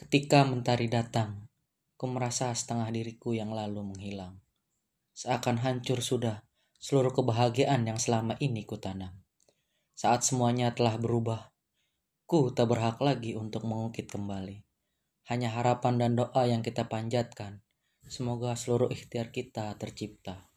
Ketika mentari datang, ku merasa setengah diriku yang lalu menghilang. Seakan hancur sudah seluruh kebahagiaan yang selama ini ku tanam. Saat semuanya telah berubah, ku tak berhak lagi untuk mengungkit kembali. Hanya harapan dan doa yang kita panjatkan. Semoga seluruh ikhtiar kita tercipta.